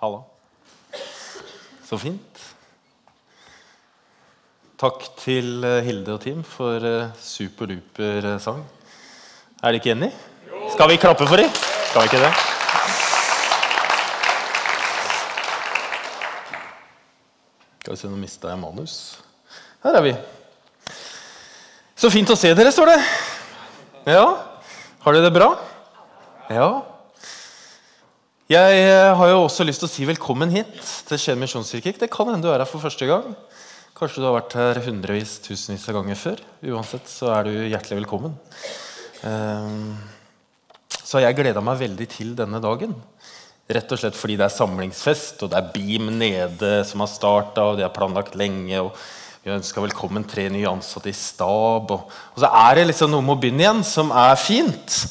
Halla. Så fint. Takk til eh, Hilde og Team for eh, superduper eh, sang. Er dere ikke enig? Skal vi klappe for dem? Skal vi ikke det? Skal vi se, nå mista jeg manus. Her er vi. Så fint å se dere, står det. Ja. Har dere det bra? Ja. Jeg eh, har jo også lyst til å si velkommen hit til Skien misjonskirke. Det kan hende du er her for første gang. Kanskje du har vært her hundrevis, tusenvis av ganger før. Uansett så er du hjertelig velkommen. Ehm, så jeg gleda meg veldig til denne dagen. Rett og slett fordi det er samlingsfest, og det er Beam nede som har starta, og de har planlagt lenge. og Vi ønska velkommen tre nye ansatte i stab. Og, og, så er det liksom noe med å begynne igjen som er fint.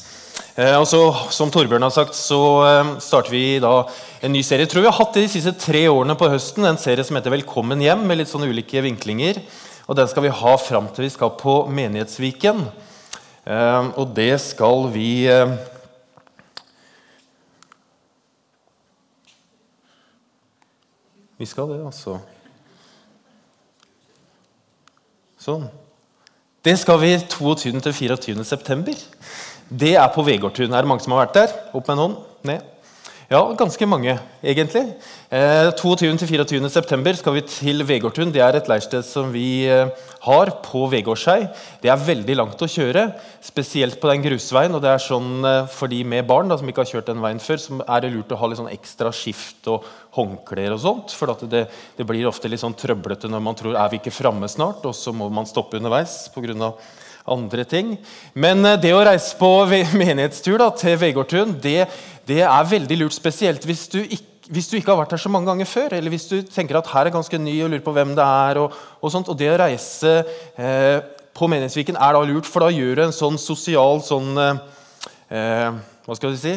Eh, og så, Som Torbjørn har sagt, så eh, starter vi da en ny serie. Jeg tror vi har hatt det de siste tre årene på høsten, en serie som heter Velkommen hjem, med litt sånne ulike vinklinger. Og Den skal vi ha fram til vi skal på Menighetsviken. Eh, og det skal vi eh, Vi skal det, altså. Sånn. Det skal vi 22. til 24. september. Det er på Vegårdtun. Er det mange som har vært der? Opp med en hånd. Ned. Ja, ganske mange, egentlig. Eh, 22.-24. september skal vi til Vegårtun. Det er et leirsted som vi eh, har på Vegårshei. Det er veldig langt å kjøre, spesielt på den grusveien. og det er sånn eh, For de med barn da, som ikke har kjørt den veien før, så er det lurt å ha litt sånn ekstra skift og håndklær og sånt. For det, det, blir ofte litt sånn trøblete når man tror er vi ikke framme snart, og så må man stoppe underveis på grunn av andre ting. Men eh, det å reise på menighetstur da, til Vegårtun det, det, er veldig lurt. Spesielt hvis du, ikke, hvis du, ikke, har vært her så mange ganger før, eller hvis du tenker at her er ganske ny og lurer på hvem det er. Og, og sånt, og det å reise eh, på Menighetsviken er da lurt, for da gjør du en sånn sosial sånn eh, Hva skal du si?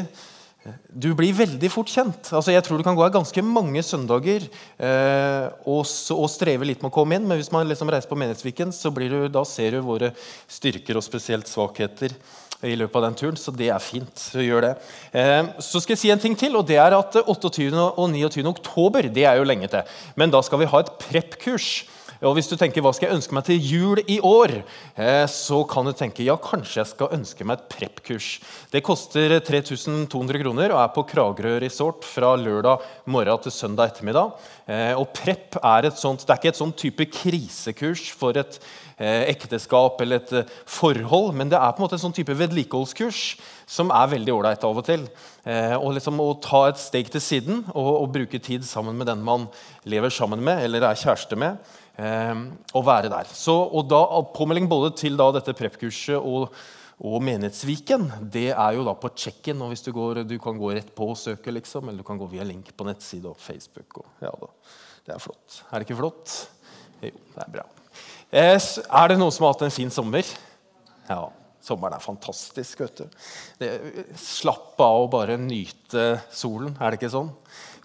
Du blir veldig fort kjent. Altså, jeg tror du kan gå her ganske mange søndager eh, og, og, streve litt med å komme inn, men hvis man liksom reiser på Menighetsviken, så du, da ser du våre styrker og spesielt svakheter i løpet av den turen. Så det er fint. Så gjør det. Eh, så skal jeg si en ting til, og det er at 28. og 29. oktober det er jo lenge til. Men da skal vi ha et prep-kurs. Og hvis du tenker hva skal jeg ønske meg til jul i år, eh, så kan du tenke ja, kanskje jeg skal ønske meg et prep-kurs. Det koster 3200 kroner og er på Kragerø resort fra lørdag morgen til søndag ettermiddag. Eh, og prep er, et sånt, det er ikke et sånt type krisekurs for et eh, ekteskap eller et forhold, men det er på en måte en sånn type vedlikeholdskurs som er veldig ålreit av og til. og liksom Å ta et steg til siden og, og bruke tid sammen med den man lever sammen med eller er kjæreste med å være der. Så, og da, Påmelding både til da, dette prep-kurset og, og, Menighetsviken det er jo da på check-in. hvis Du går, du kan gå rett på og søke, liksom, eller du kan gå via link på nettside og Facebook. Og, ja. Det er flott. Er det ikke flott? Jo, det er bra. Eh, er det noen som har hatt en fin sommer? Ja. Sommeren er fantastisk. vet du. Slapp av og bare nyte solen. Er det ikke sånn?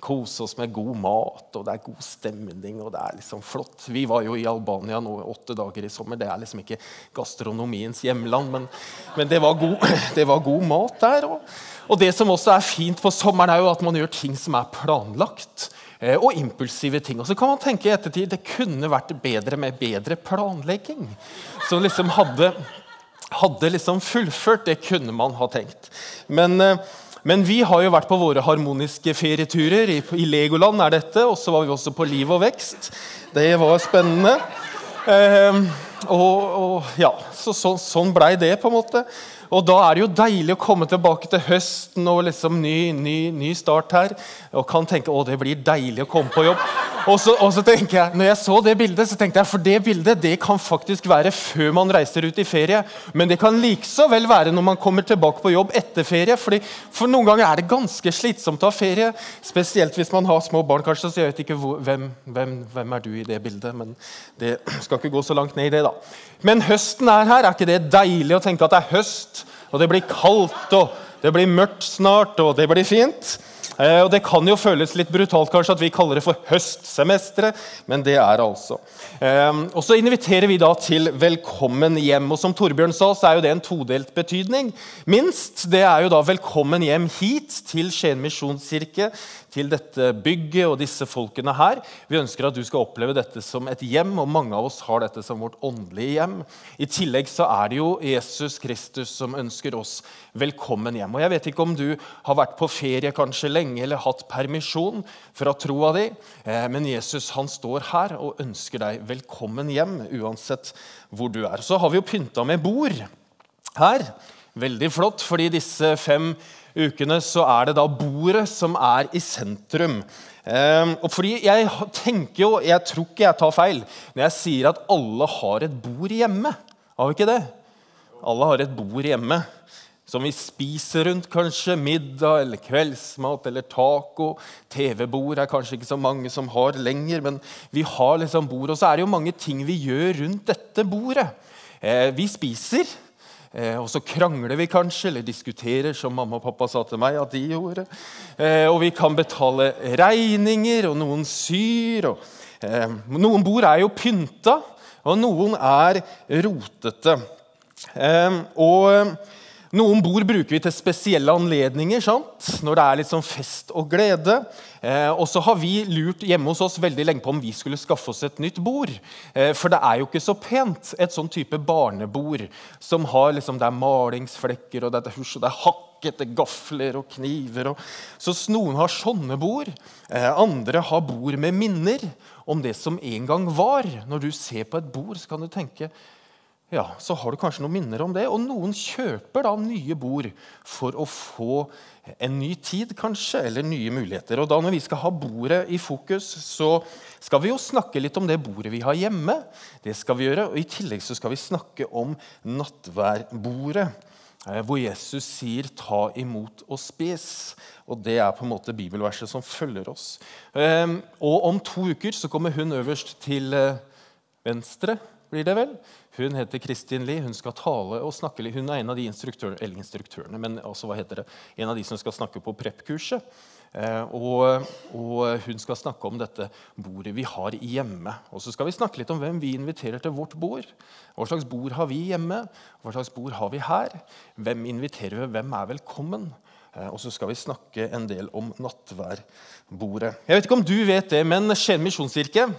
Kose oss med god mat, og det er god stemning. og det er liksom flott. Vi var jo i Albania nå åtte dager i sommer. Det er liksom ikke gastronomiens hjemland, men, men det, var god, det, var god, mat der. Og, og, det som også er fint på sommeren, er jo at man gjør ting som er planlagt. Eh, og impulsive ting. Og så kan man tenke i ettertid det kunne vært bedre med bedre planlegging. Som liksom hadde, hadde liksom fullført. Det kunne man ha tenkt. Men eh, men vi har jo vært på våre harmoniske ferieturer. I, Legoland er dette. Og så var vi også på Liv og vekst. Det var spennende. Eh, og, og, ja, så, så, Sånn blei det, på en måte. Og da er det jo deilig å komme tilbake til høsten og liksom ny, ny, ny start her. Og kan tenke å det blir deilig å komme på jobb. Og så, og så, tenker jeg, når jeg så det bildet, så tenkte jeg for det bildet det kan faktisk være før man reiser ut i ferie. Men det kan like så vel være når man kommer tilbake på jobb etter ferie. Fordi, for noen ganger er det ganske slitsomt å ha ferie. Spesielt hvis man har små barn. kanskje, så jeg vet ikke hvor, hvem, hvem, hvem, er du i det bildet. Men det skal ikke gå så langt ned i det. da. Men høsten er her. Er ikke det deilig å tenke at det er høst, og det blir kaldt, og det blir mørkt snart, og det blir fint? Eh, og Det kan jo føles litt brutalt kanskje at vi kaller det for høstsemesteret, men det er altså. Eh, og Så inviterer vi da til velkommen hjem. og Som Torbjørn sa, så er jo det en todelt betydning. Minst det er jo da velkommen hjem hit til Skien misjonskirke, til dette bygget og disse folkene her. Vi ønsker at du skal oppleve dette som et hjem, og mange av oss har dette som vårt åndelige hjem. I tillegg så er det jo Jesus Kristus som ønsker oss velkommen hjem. Og Jeg vet ikke om du har vært på ferie kanskje lenge eller hatt permisjon fra troa di, eh, men Jesus han står her og ønsker deg velkommen hjem uansett hvor du er. Så har vi jo pynta med bord her. Veldig flott, fordi disse fem ukene så er det da bordet som er i sentrum. Um, og fordi Jeg tenker jo, jeg tror ikke jeg tar feil når jeg sier at alle har et bord hjemme. Har vi ikke det? Alle har et bord hjemme som vi spiser rundt. Kanskje middag eller kveldsmat eller taco. TV-bord er kanskje ikke så mange som har lenger, men vi har liksom bord. Og så er det jo mange ting vi gjør rundt dette bordet. Eh, vi spiser. Eh, og så krangler vi kanskje, eller diskuterer, som mamma og pappa sa til meg at de gjorde. Eh, og vi kan betale regninger, og noen syr. Og, eh, noen bord er jo pynta, og noen er rotete. Eh, og noen bord bruker vi til spesielle anledninger, sant? når det er litt sånn fest og glede. Eh, og så har vi lurt hjemme hos oss veldig lenge på om vi skulle skaffe oss et nytt bord. Eh, for det er jo ikke så pent, et sånn type barnebord som har liksom, det er malingsflekker og det er, det er hakkete gafler og kniver. Og, så noen har sånne bord. Eh, andre har bord med minner om det som en gang var. Når du ser på et bord, så kan du tenke ja, så har du kanskje noen minner om det. Og noen kjøper da nye bord for å få en ny tid, kanskje, eller nye muligheter. Og da Når vi skal ha bordet i fokus, så skal vi jo snakke litt om det bordet vi har hjemme. Det skal vi gjøre, og I tillegg så skal vi snakke om nattværbordet, eh, hvor Jesus sier 'ta imot og spis'. Og Det er på en måte bibelverset som følger oss. Ehm, og Om to uker så kommer hun øverst til eh, venstre, blir det vel? Hun heter Kristin Lie. Hun skal tale og snakke. Hun er en av de instruktørene, eller instruktørene, men altså, hva heter det, en av de som skal snakke på prep-kurset. Eh, og, og, hun skal snakke om dette bordet vi har hjemme. Og så skal vi snakke litt om hvem vi inviterer til vårt bord. Hva slags bord har vi hjemme? Hva slags bord har vi her? Hvem inviterer vi? Hvem er velkommen? Eh, og så skal vi snakke en del om nattværbordet. Jeg vet ikke om du vet det, men Skien misjonskirke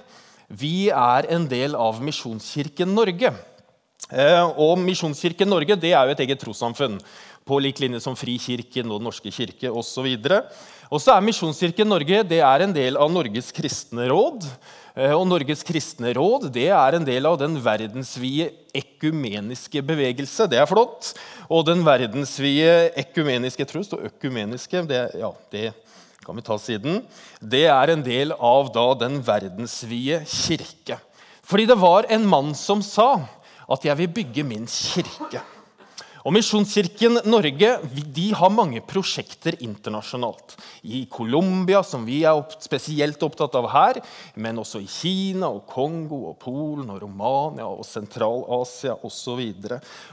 vi er en del av Misjonskirken Norge. Eh, og Misjonskirken Norge det er jo et eget trossamfunn, på lik linje som Frikirken og Den norske kirke osv. Og så er Misjonskirken Norge det er en del av Norges kristne råd. Eh, og Norges kristne råd det er en del av den verdensvide ekumeniske bevegelse. Det er flott. Og den verdensvide ekumeniske det står økumeniske. Det, ja, det kan vi ta siden. Det er en del av da den verdensvide kirke. Fordi det var en mann som sa at 'jeg vil bygge min kirke'. Og Misjonskirken Norge de har mange prosjekter internasjonalt. I Colombia, som vi er spesielt opptatt av her, men også i Kina, og Kongo, og Polen, og Romania og Sentral-Asia osv.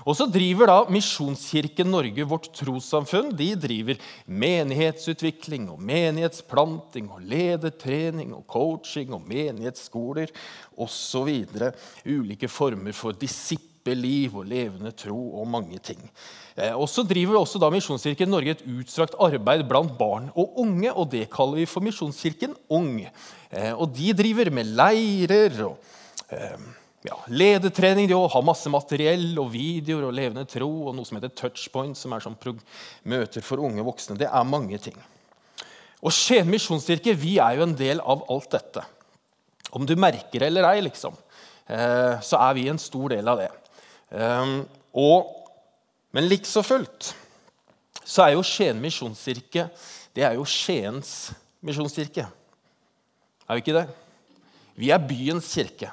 Og så driver da Misjonskirken Norge, vårt trossamfunn, de driver menighetsutvikling og menighetsplanting og ledertrening og coaching og menighetsskoler osv. Ulike former for disippel liv og levende tro og mange ting. Eh, og så driver også da Misjonskirken Norge et utstrakt arbeid blant barn og unge. og Det kaller vi for Misjonskirken Ung. Eh, og De driver med leirer og eh, ja, ledetrening. De har masse materiell og videoer og levende tro og noe som heter Touchpoint, som er sånn møter for unge voksne. Det er mange ting. Og Skien misjonskirke vi er jo en del av alt dette. Om du merker eller ei, liksom, så er vi en stor del av det. Um, og, men likså fullt så er jo Skien misjonskirke det er jo Skiens misjonskirke. Er vi ikke det? Vi er byens kirke.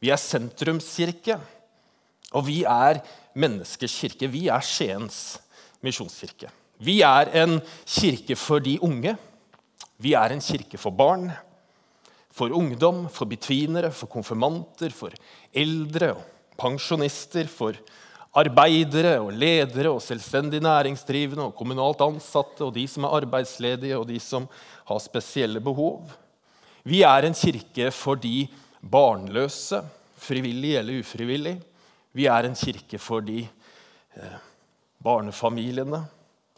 Vi er sentrumskirke. Og vi er menneskers kirke. Vi er Skiens misjonskirke. Vi er en kirke for de unge. Vi er en kirke for barn, for ungdom, for betvinere, for konfirmanter, for eldre. og pensjonister, for arbeidere og ledere og selvstendig næringsdrivende og kommunalt ansatte og de som er arbeidsledige og de som har spesielle behov. Vi er en kirke for de barnløse, frivillig eller ufrivillig. Vi er en kirke for de eh, barnefamiliene,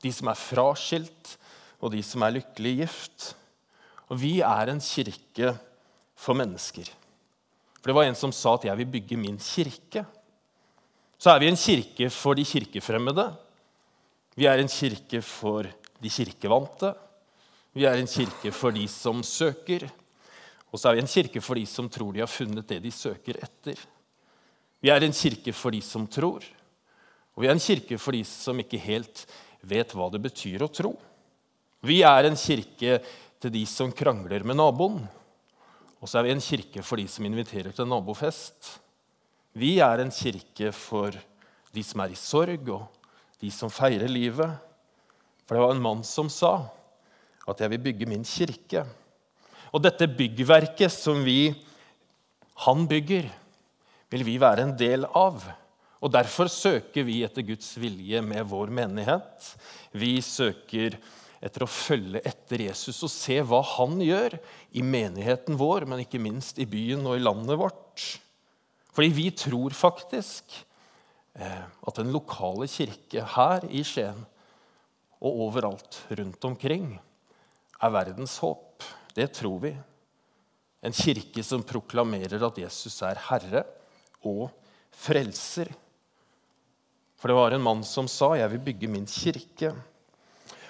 de som er fraskilt, og de som er lykkelig gift. Og vi er en kirke for mennesker. For det var en som sa at 'jeg vil bygge min kirke'. Så er vi en kirke for de kirkefremmede. Vi er en kirke for de kirkevante. Vi er en kirke for de som søker. Og så er vi en kirke for de som tror de har funnet det de søker etter. Vi er en kirke for de som tror. Og vi er en kirke for de som ikke helt vet hva det betyr å tro. Vi er en kirke til de som krangler med naboen. Og så er vi en kirke for de som inviterer til nabofest. Vi er en kirke for de som er i sorg, og de som feirer livet. For det var en mann som sa at 'jeg vil bygge min kirke'. Og dette byggverket som vi, han bygger, vil vi være en del av. Og Derfor søker vi etter Guds vilje med vår menighet. Vi søker etter å følge etter Jesus og se hva han gjør i menigheten vår, men ikke minst i byen og i landet vårt. Fordi vi tror faktisk eh, at den lokale kirke her i Skien og overalt rundt omkring er verdens håp. Det tror vi. En kirke som proklamerer at Jesus er herre og frelser. For det var en mann som sa, 'Jeg vil bygge min kirke'.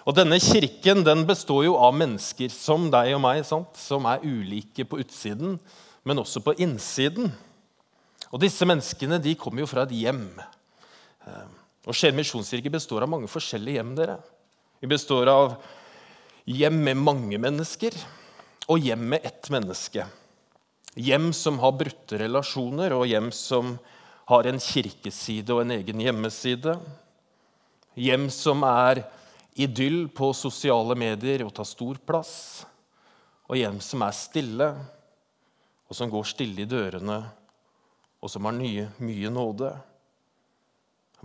Og Denne kirken den består jo av mennesker som deg og meg, sant? som er ulike på utsiden, men også på innsiden. Og Disse menneskene de kommer jo fra et hjem. Eh, og Skien misjonskirke består av mange forskjellige hjem. dere. Vi består av hjem med mange mennesker og hjem med ett menneske. Hjem som har brutte relasjoner, og hjem som har en kirkeside og en egen hjemmeside. Hjem som er idyll på sosiale medier og tar stor plass. Og hjem som er stille, og som går stille i dørene, og som har nye, mye nåde.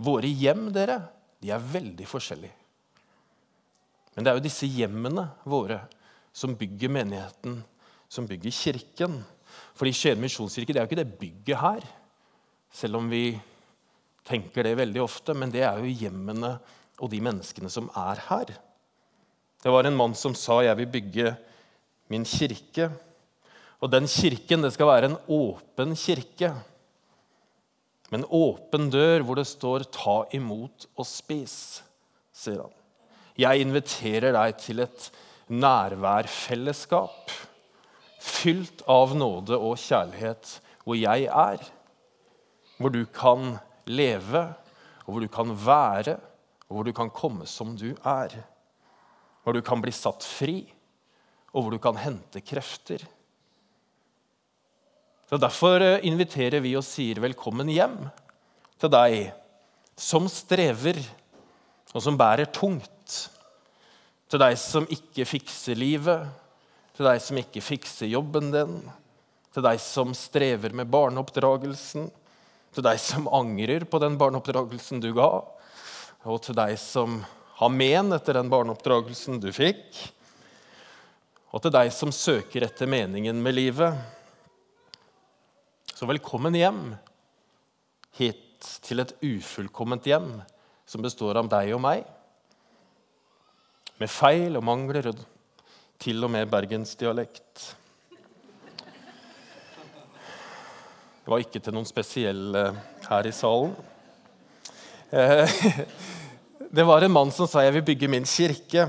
Våre hjem, dere, de er veldig forskjellige. Men det er jo disse hjemmene våre som bygger menigheten, som bygger kirken. Fordi Skien misjonskirke det er jo ikke det bygget her. Selv om vi tenker det veldig ofte. Men det er jo hjemmene og de menneskene som er her. Det var en mann som sa 'Jeg vil bygge min kirke'. Og den kirken det skal være en åpen kirke. Med en åpen dør hvor det står 'ta imot og spis', sier han. Jeg inviterer deg til et nærværfellesskap fylt av nåde og kjærlighet, hvor jeg er hvor du kan leve, og hvor du kan være, og hvor du kan komme som du er. Hvor du kan bli satt fri, og hvor du kan hente krefter. Så Derfor eh, inviterer vi og sier velkommen hjem til deg som strever, og som bærer tungt. Til deg som ikke fikser livet, til deg som ikke fikser jobben din, til deg som strever med barneoppdragelsen, til deg som angrer på den barneoppdragelsen du ga, og til deg som har men etter den barneoppdragelsen du fikk, og til deg som søker etter meningen med livet. Så velkommen hjem hit til et ufullkomment hjem som består av deg og meg, med feil og mangler og til og med bergensdialekt. Det var ikke til noen spesielle her i salen. Eh, det var en mann som sa 'jeg vil bygge min kirke'.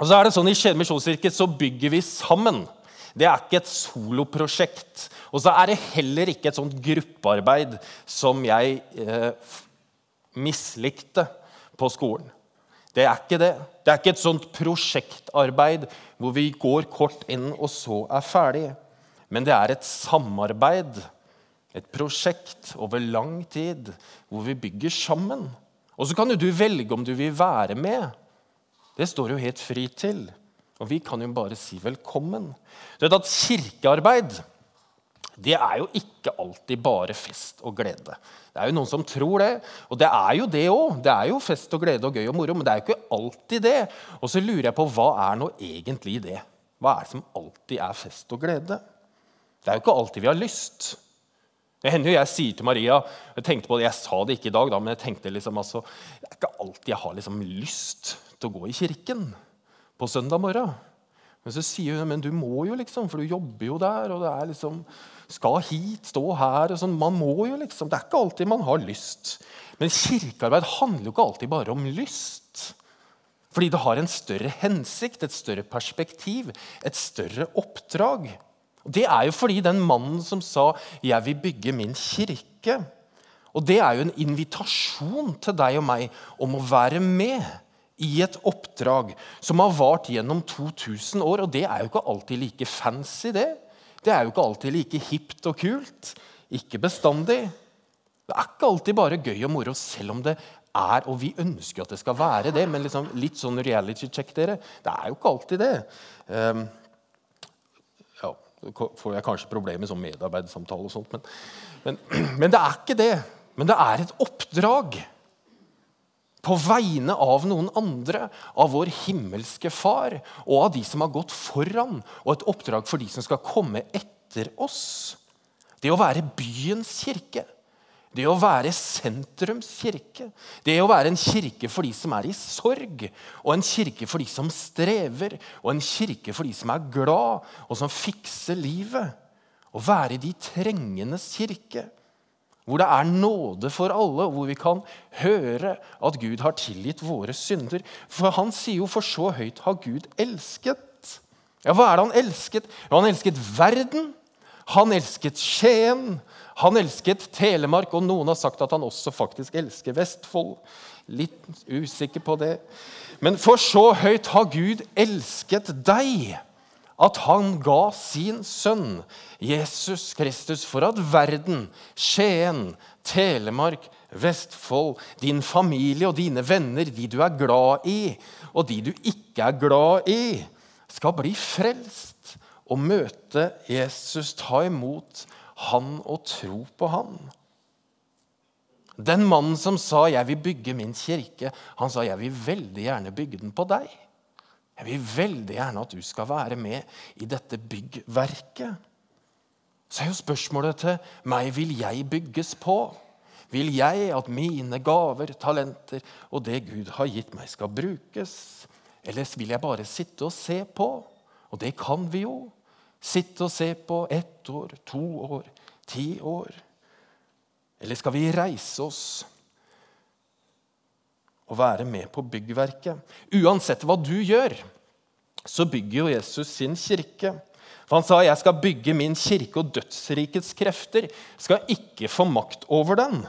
Og så er det sånn I Skien misjonskirke så bygger vi sammen. Det er ikke et soloprosjekt. Og så er det heller ikke et sånt gruppearbeid som jeg eh, mislikte på skolen. Det er ikke det. Det er ikke et sånt prosjektarbeid hvor vi går kort inn og så er ferdig. Men det er et samarbeid et prosjekt over lang tid hvor vi bygger sammen. Og så kan jo du velge om du vil være med. Det står jo helt fri til. Og vi kan jo bare si velkommen. Du vet at Kirkearbeid det er jo ikke alltid bare fest og glede. Det er jo noen som tror det, og det er jo det òg. Det er jo fest og glede og gøy og moro, men det er jo ikke alltid det. Og så lurer jeg på hva er nå egentlig det? Hva er det som alltid er fest og glede? Det er jo ikke alltid vi har lyst. Det hender jo jeg sier til Maria Jeg tenkte på det, jeg sa det ikke i dag, da, men jeg tenkte liksom, altså, det er ikke alltid jeg har liksom lyst til å gå i kirken på søndag morgen. Men så sier hun men du må jo, liksom, for du jobber jo der. og det er liksom, Skal hit, stå her og sånn. Man må jo, liksom. Det er ikke alltid man har lyst. Men kirkearbeid handler jo ikke alltid bare om lyst. Fordi det har en større hensikt, et større perspektiv, et større oppdrag. Og Det er jo fordi den mannen som sa 'Jeg vil bygge min kirke', og det er jo en invitasjon til deg og meg om å være med i et oppdrag som har vart gjennom 2000 år. Og det er jo ikke alltid like fancy, det. Det er jo ikke alltid like hipt og kult. Ikke bestandig. Det er ikke alltid bare gøy og moro, selv om det er, og vi ønsker at det skal være det. Men liksom, litt sånn reality check, dere. Det er jo ikke alltid det. Um, får jeg kanskje problemer med sånn medarbeidersamtale og sånt. Men, men, men det er ikke det. Men det er et oppdrag på vegne av noen andre, av vår himmelske Far og av de som har gått foran, og et oppdrag for de som skal komme etter oss. Det å være byens kirke, det å være sentrums kirke, det å være en kirke for de som er i sorg, og en kirke for de som strever, og en kirke for de som er glad, og som fikser livet. Å være de trengendes kirke. Hvor det er nåde for alle, hvor vi kan høre at Gud har tilgitt våre synder. For han sier jo 'for så høyt har Gud elsket'. Ja, Hva er det han elsket? Han elsket verden. Han elsket Skien. Han elsket Telemark, og noen har sagt at han også faktisk elsker Vestfold. Litt usikker på det. Men for så høyt har Gud elsket deg at han ga sin sønn, Jesus Kristus, for at verden, Skien, Telemark, Vestfold, din familie og dine venner, de du er glad i, og de du ikke er glad i, skal bli frelst og møte Jesus, ta imot han og tro på han. Den mannen som sa 'jeg vil bygge min kirke', han sa 'jeg vil veldig gjerne bygge den på deg'. Jeg vil veldig gjerne at du skal være med i dette byggverket. Så er jo spørsmålet til meg vil jeg bygges på. Vil jeg at mine gaver, talenter og det Gud har gitt meg, skal brukes? Eller vil jeg bare sitte og se på? Og det kan vi jo. Sitte og se på ett år, to år, ti år. Eller skal vi reise oss og være med på byggverket. Uansett hva du gjør, så bygger jo Jesus sin kirke. For Han sa jeg skal bygge min kirke, og dødsrikets krefter skal ikke få makt over den.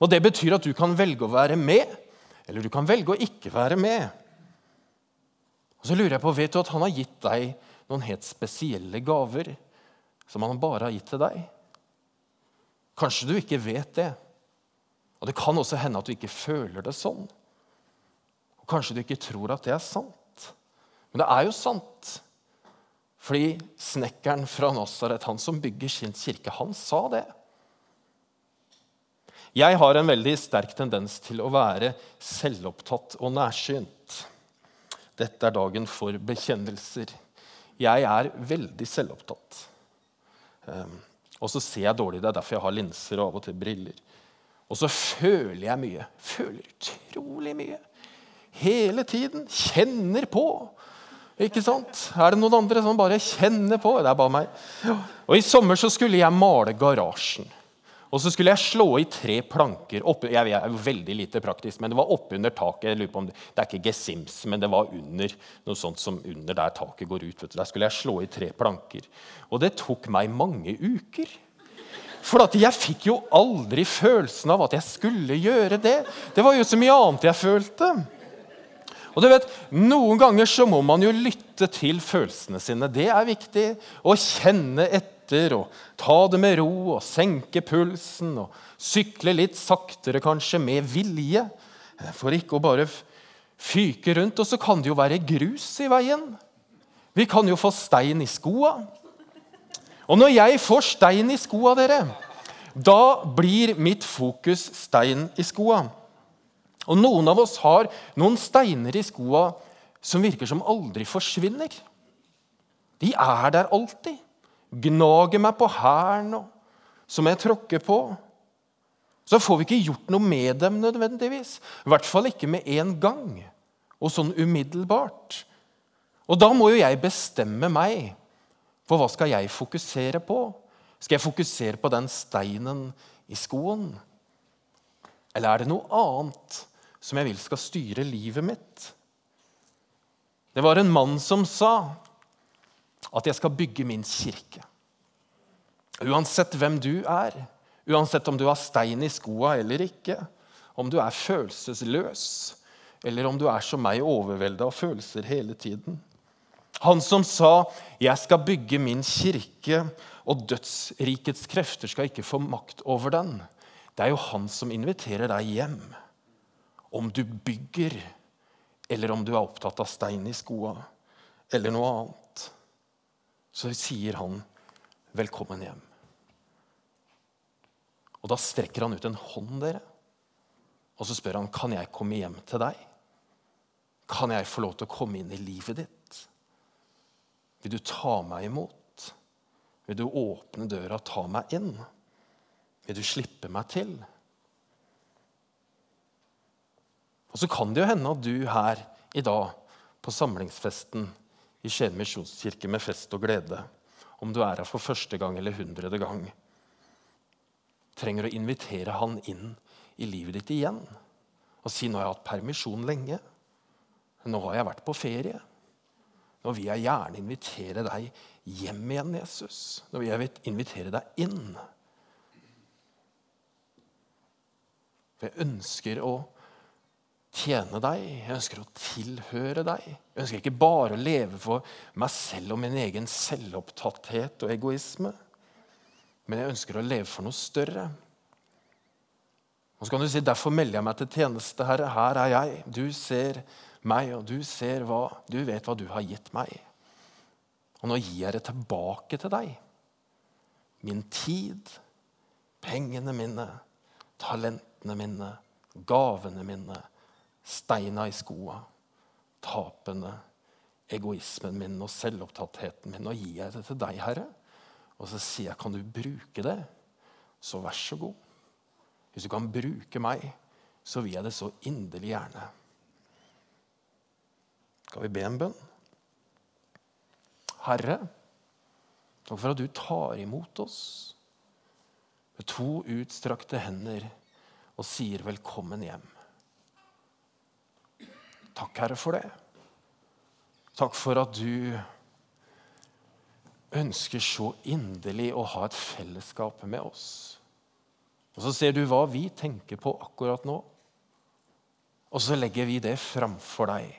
Og Det betyr at du kan velge å være med, eller du kan velge å ikke være med. Og så lurer jeg på, Vet du at han har gitt deg noen helt spesielle gaver som han bare har gitt til deg? Kanskje du ikke vet det. Og Det kan også hende at du ikke føler det sånn. Og Kanskje du ikke tror at det er sant. Men det er jo sant. Fordi snekkeren fra Nasaret, han som bygger sin kirke, han sa det. Jeg har en veldig sterk tendens til å være selvopptatt og nærsynt. Dette er dagen for bekjennelser. Jeg er veldig selvopptatt. Um, og så ser jeg dårlig. Det er derfor jeg har linser og av og til briller. Og så føler jeg mye. Føler utrolig mye hele tiden. Kjenner på. Ikke sant? Er det noen andre som bare kjenner på? Det er bare meg. Og I sommer så skulle jeg male garasjen. Og så skulle jeg slå i tre planker. Opp, jeg er veldig lite praktisk, men det var oppunder taket. jeg lurer på om Det, det er ikke gesims, men det var under noe sånt som under der taket går ut. Der skulle jeg slå i tre planker. Og det tok meg mange uker. For jeg fikk jo aldri følelsen av at jeg skulle gjøre det. Det var jo så mye annet jeg følte. Og du vet, Noen ganger så må man jo lytte til følelsene sine. Det er viktig. Å kjenne etter og ta det med ro og senke pulsen. og Sykle litt saktere, kanskje, med vilje, for ikke å bare fyke rundt. Og så kan det jo være grus i veien. Vi kan jo få stein i skoa. Og når jeg får stein i skoa, dere, da blir mitt fokus stein i skoa. Og noen av oss har noen steiner i skoa som virker som aldri forsvinner. De er der alltid. Gnager meg på hælen, som jeg tråkker på. Så får vi ikke gjort noe med dem nødvendigvis. I hvert fall ikke med en gang og sånn umiddelbart. Og da må jo jeg bestemme meg for hva skal jeg fokusere på. Skal jeg fokusere på den steinen i skoen? Eller er det noe annet som jeg vil skal styre livet mitt? Det var en mann som sa at jeg skal bygge min kirke. Uansett hvem du er, uansett om du har stein i skoa eller ikke, om du er følelsesløs, eller om du er som meg overvelda av følelser hele tiden. Han som sa 'Jeg skal bygge min kirke, og dødsrikets krefter skal ikke få makt over den'. Det er jo han som inviterer deg hjem. Om du bygger, eller om du er opptatt av stein i skoa, eller noe annet, så sier han 'velkommen hjem'. Og da strekker han ut en hånd, dere. Og så spør han kan jeg komme hjem til deg. Kan jeg få lov til å komme inn i livet ditt? Vil du ta meg imot? Vil du åpne døra og ta meg inn? Vil du slippe meg til? Og så kan det jo hende at du her i dag på samlingsfesten i Skien misjonskirke med fest og glede, om du er her for første gang eller hundrede gang, trenger å invitere han inn i livet ditt igjen og si nå har jeg hatt permisjon lenge. Nå har jeg vært på ferie. Nå vil jeg gjerne invitere deg hjem igjen, Jesus. Nå vil jeg invitere deg inn. For jeg ønsker å tjene deg, jeg ønsker å tilhøre deg. Jeg ønsker ikke bare å leve for meg selv og min egen selvopptatthet og egoisme. Men jeg ønsker å leve for noe større. Og så kan du si, Derfor melder jeg meg til tjeneste, Herre. Her er jeg. Du ser meg, og du ser hva Du vet hva du har gitt meg. Og nå gir jeg det tilbake til deg. Min tid, pengene mine, talentene mine, gavene mine, steina i skoa, tapene, egoismen min og selvopptattheten min. Nå gir jeg det til deg, Herre. Og så sier jeg, kan du bruke det? Så vær så god. Hvis du kan bruke meg, så vil jeg det så inderlig gjerne. Skal vi be en bønn? Herre, takk for at du tar imot oss med to utstrakte hender og sier 'velkommen hjem'. Takk, Herre, for det. Takk for at du ønsker så inderlig å ha et fellesskap med oss. Og Så ser du hva vi tenker på akkurat nå. Og så legger vi det framfor deg.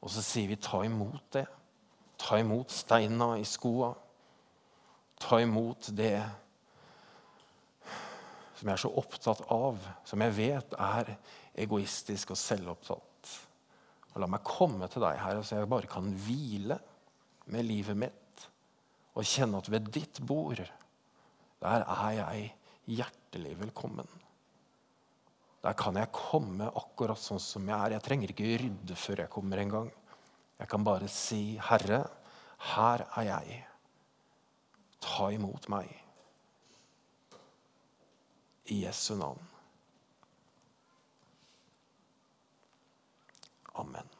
Og så sier vi ta imot det. Ta imot steina i skoa. Ta imot det som jeg er så opptatt av, som jeg vet er egoistisk og selvopptatt. Og La meg komme til deg her, så jeg bare kan hvile med livet mitt og kjenne at ved ditt bord, der er jeg hjertelig velkommen. Der kan jeg komme akkurat sånn som jeg er. Jeg trenger ikke rydde før jeg kommer engang. Jeg kan bare si, 'Herre, her er jeg. Ta imot meg.' I Jesu navn. Amen.